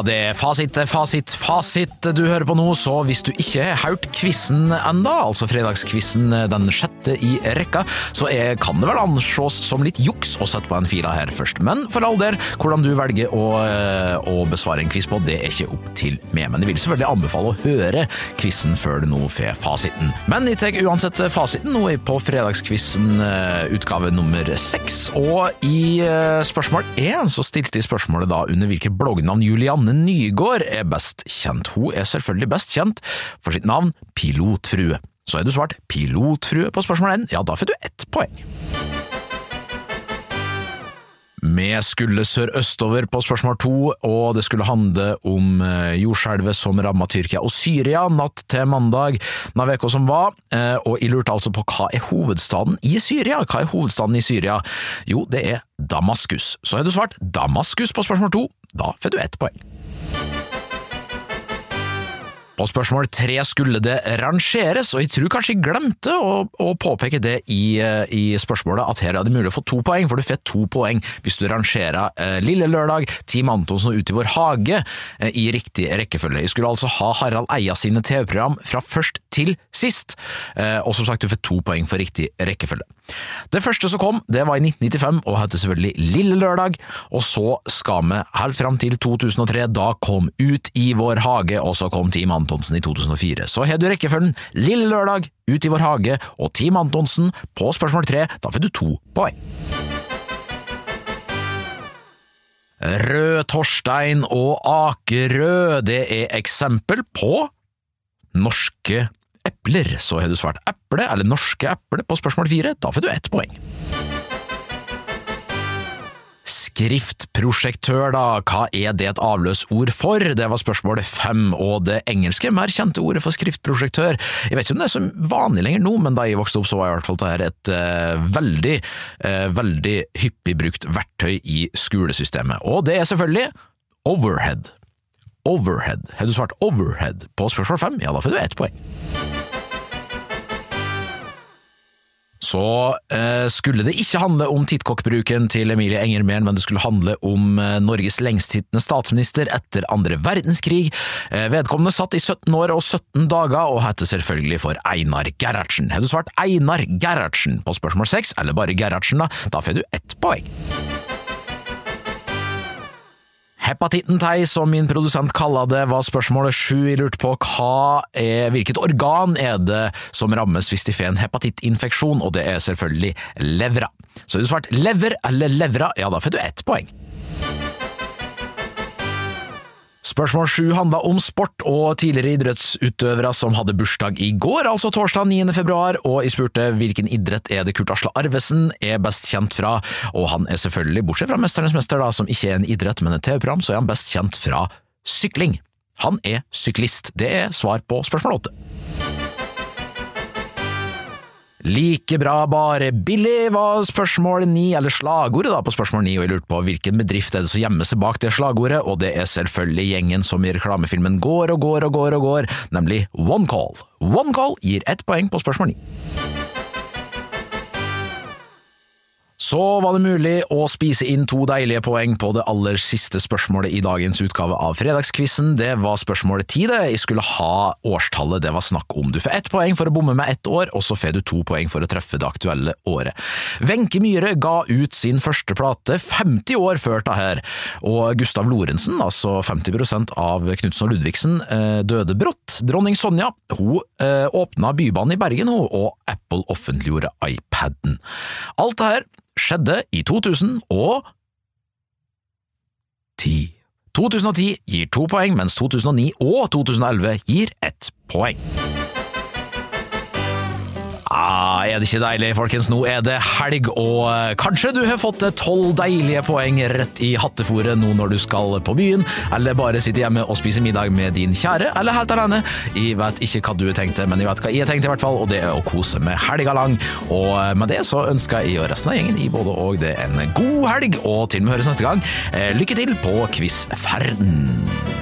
Det er fasit, fasit, fasit du hører på nå, så hvis du ikke har hørt quizen enda, altså fredagskvissen den sjette i rekka, så er, kan det vel anses som litt juks å sette på en fila her først. Men for all del, hvordan du velger å, eh, å besvare en quiz på, det er ikke opp til meg. Men jeg vil selvfølgelig anbefale å høre quizen før du nå får fasiten. Men jeg tar uansett fasiten nå på fredagskvissen eh, utgave nummer seks, og i eh, spørsmål én så stilte jeg spørsmålet da under hvilket bloggnavn Julia Janne Nygård er best kjent. Hun er selvfølgelig best kjent for sitt navn Pilotfrue. Så er du svart Pilotfrue på spørsmål 1, ja, da får du ett poeng. Vi skulle sørøstover på spørsmål to, og det skulle handle om eh, jordskjelvet som rammet Tyrkia og Syria natt til mandag den uka som var, eh, og jeg lurte altså på hva er hovedstaden i Syria? Hva er hovedstaden i Syria? Jo, det er Damaskus. Så har du svart Damaskus på spørsmål to, da får du ett poeng. På spørsmål tre skulle det rangeres, og jeg tror kanskje jeg glemte å, å påpeke det i, eh, i, spørsmålet, at her er det mulig å få to poeng, for du får to poeng hvis du rangerer eh, Lille Lørdag, Team Antonsen og Ut i vår hage eh, i riktig rekkefølge. Jeg skulle altså ha Harald Eia sine TV-program fra først til sist, eh, og som sagt, du får to poeng for riktig rekkefølge. Det første som kom, det var i 1995, og heter selvfølgelig Lille Lørdag, og så skal vi helt fram til 2003, da kom Ut i vår hage, og så kom Team Antonsen i 2004. Så har du rekkefølgen Lille Lørdag, Ut i vår hage og Team Antonsen på spørsmål tre, da får du to poeng. Rød Torstein og Akerød, det er eksempel på norske epler, så har du svart eple eller norske eple på spørsmål fire, da får du ett poeng. Skriftprosjektør, da, hva er det et avløsord for? Det var spørsmål fem, og det engelske, mer kjente ordet for skriftprosjektør. Jeg vet ikke om det er så vanlig lenger nå, men da jeg vokste opp så var i hvert fall dette et uh, veldig, uh, veldig hyppig brukt verktøy i skolesystemet, og det er selvfølgelig overhead. Overhead. Har du svart overhead på spørsmål fem, ja da får du ett poeng. Så eh, skulle det ikke handle om tittkokkbruken til Emilie Enger Mehl, men det skulle handle om eh, Norges lengstsittende statsminister etter andre verdenskrig. Eh, vedkommende satt i 17 år og 17 dager, og heter selvfølgelig for Einar Gerhardsen. Har du svart Einar Gerhardsen på spørsmål 6, eller bare Gerhardsen, da, da får du ett poeng. Hepatitten tei, som min produsent kalla det, var spørsmålet sju. Jeg lurte på er, hvilket organ er det som rammes hvis de får en hepatittinfeksjon, og det er selvfølgelig levra. Så du svart lever eller levra, ja da får du ett poeng. Spørsmål sju handla om sport og tidligere idrettsutøvere som hadde bursdag i går, altså torsdag 9. februar, og jeg spurte hvilken idrett er det Kurt Asle Arvesen er best kjent fra, og han er selvfølgelig, bortsett fra Mesternes mester, da, som ikke er en idrett, men et TV-program, så er han best kjent fra sykling. Han er syklist. Det er svar på spørsmål åtte. Like bra, bare billig, var spørsmål ni, eller slagordet da på spørsmål ni, og jeg lurte på hvilken bedrift er det som gjemmer seg bak det slagordet, og det er selvfølgelig gjengen som i reklamefilmen går og går og går og går, nemlig One Call. One Call gir ett poeng på spørsmål ni. Så var det mulig å spise inn to deilige poeng på det aller siste spørsmålet i dagens utgave av Fredagskvissen. Det var spørsmålet ti, det. Jeg skulle ha årstallet det var snakk om. Du får ett poeng for å bomme med ett år, og så får du to poeng for å treffe det aktuelle året. Wenche Myhre ga ut sin første plate 50 år før det her, og Gustav Lorentzen, altså 50% av Knutsen og Ludvigsen, eh, døde brått. Dronning Sonja hun eh, åpna Bybanen i Bergen, og Apple offentliggjorde iPaden. Alt det her skjedde i 2010. 2010 gir to poeng, mens 2009 og 2011 gir ett poeng. Ah, er det ikke deilig, folkens? Nå er det helg, og eh, kanskje du har fått tolv deilige poeng rett i hattefòret nå når du skal på byen, eller bare sitte hjemme og spise middag med din kjære, eller helt alene. Jeg vet ikke hva du tenkte, men jeg vet hva jeg tenkte, i hvert fall, og det er å kose med helga lang. Og eh, med det så ønsker jeg og resten av gjengen i både og det en god helg, og til vi høres neste gang, eh, lykke til på quizferden.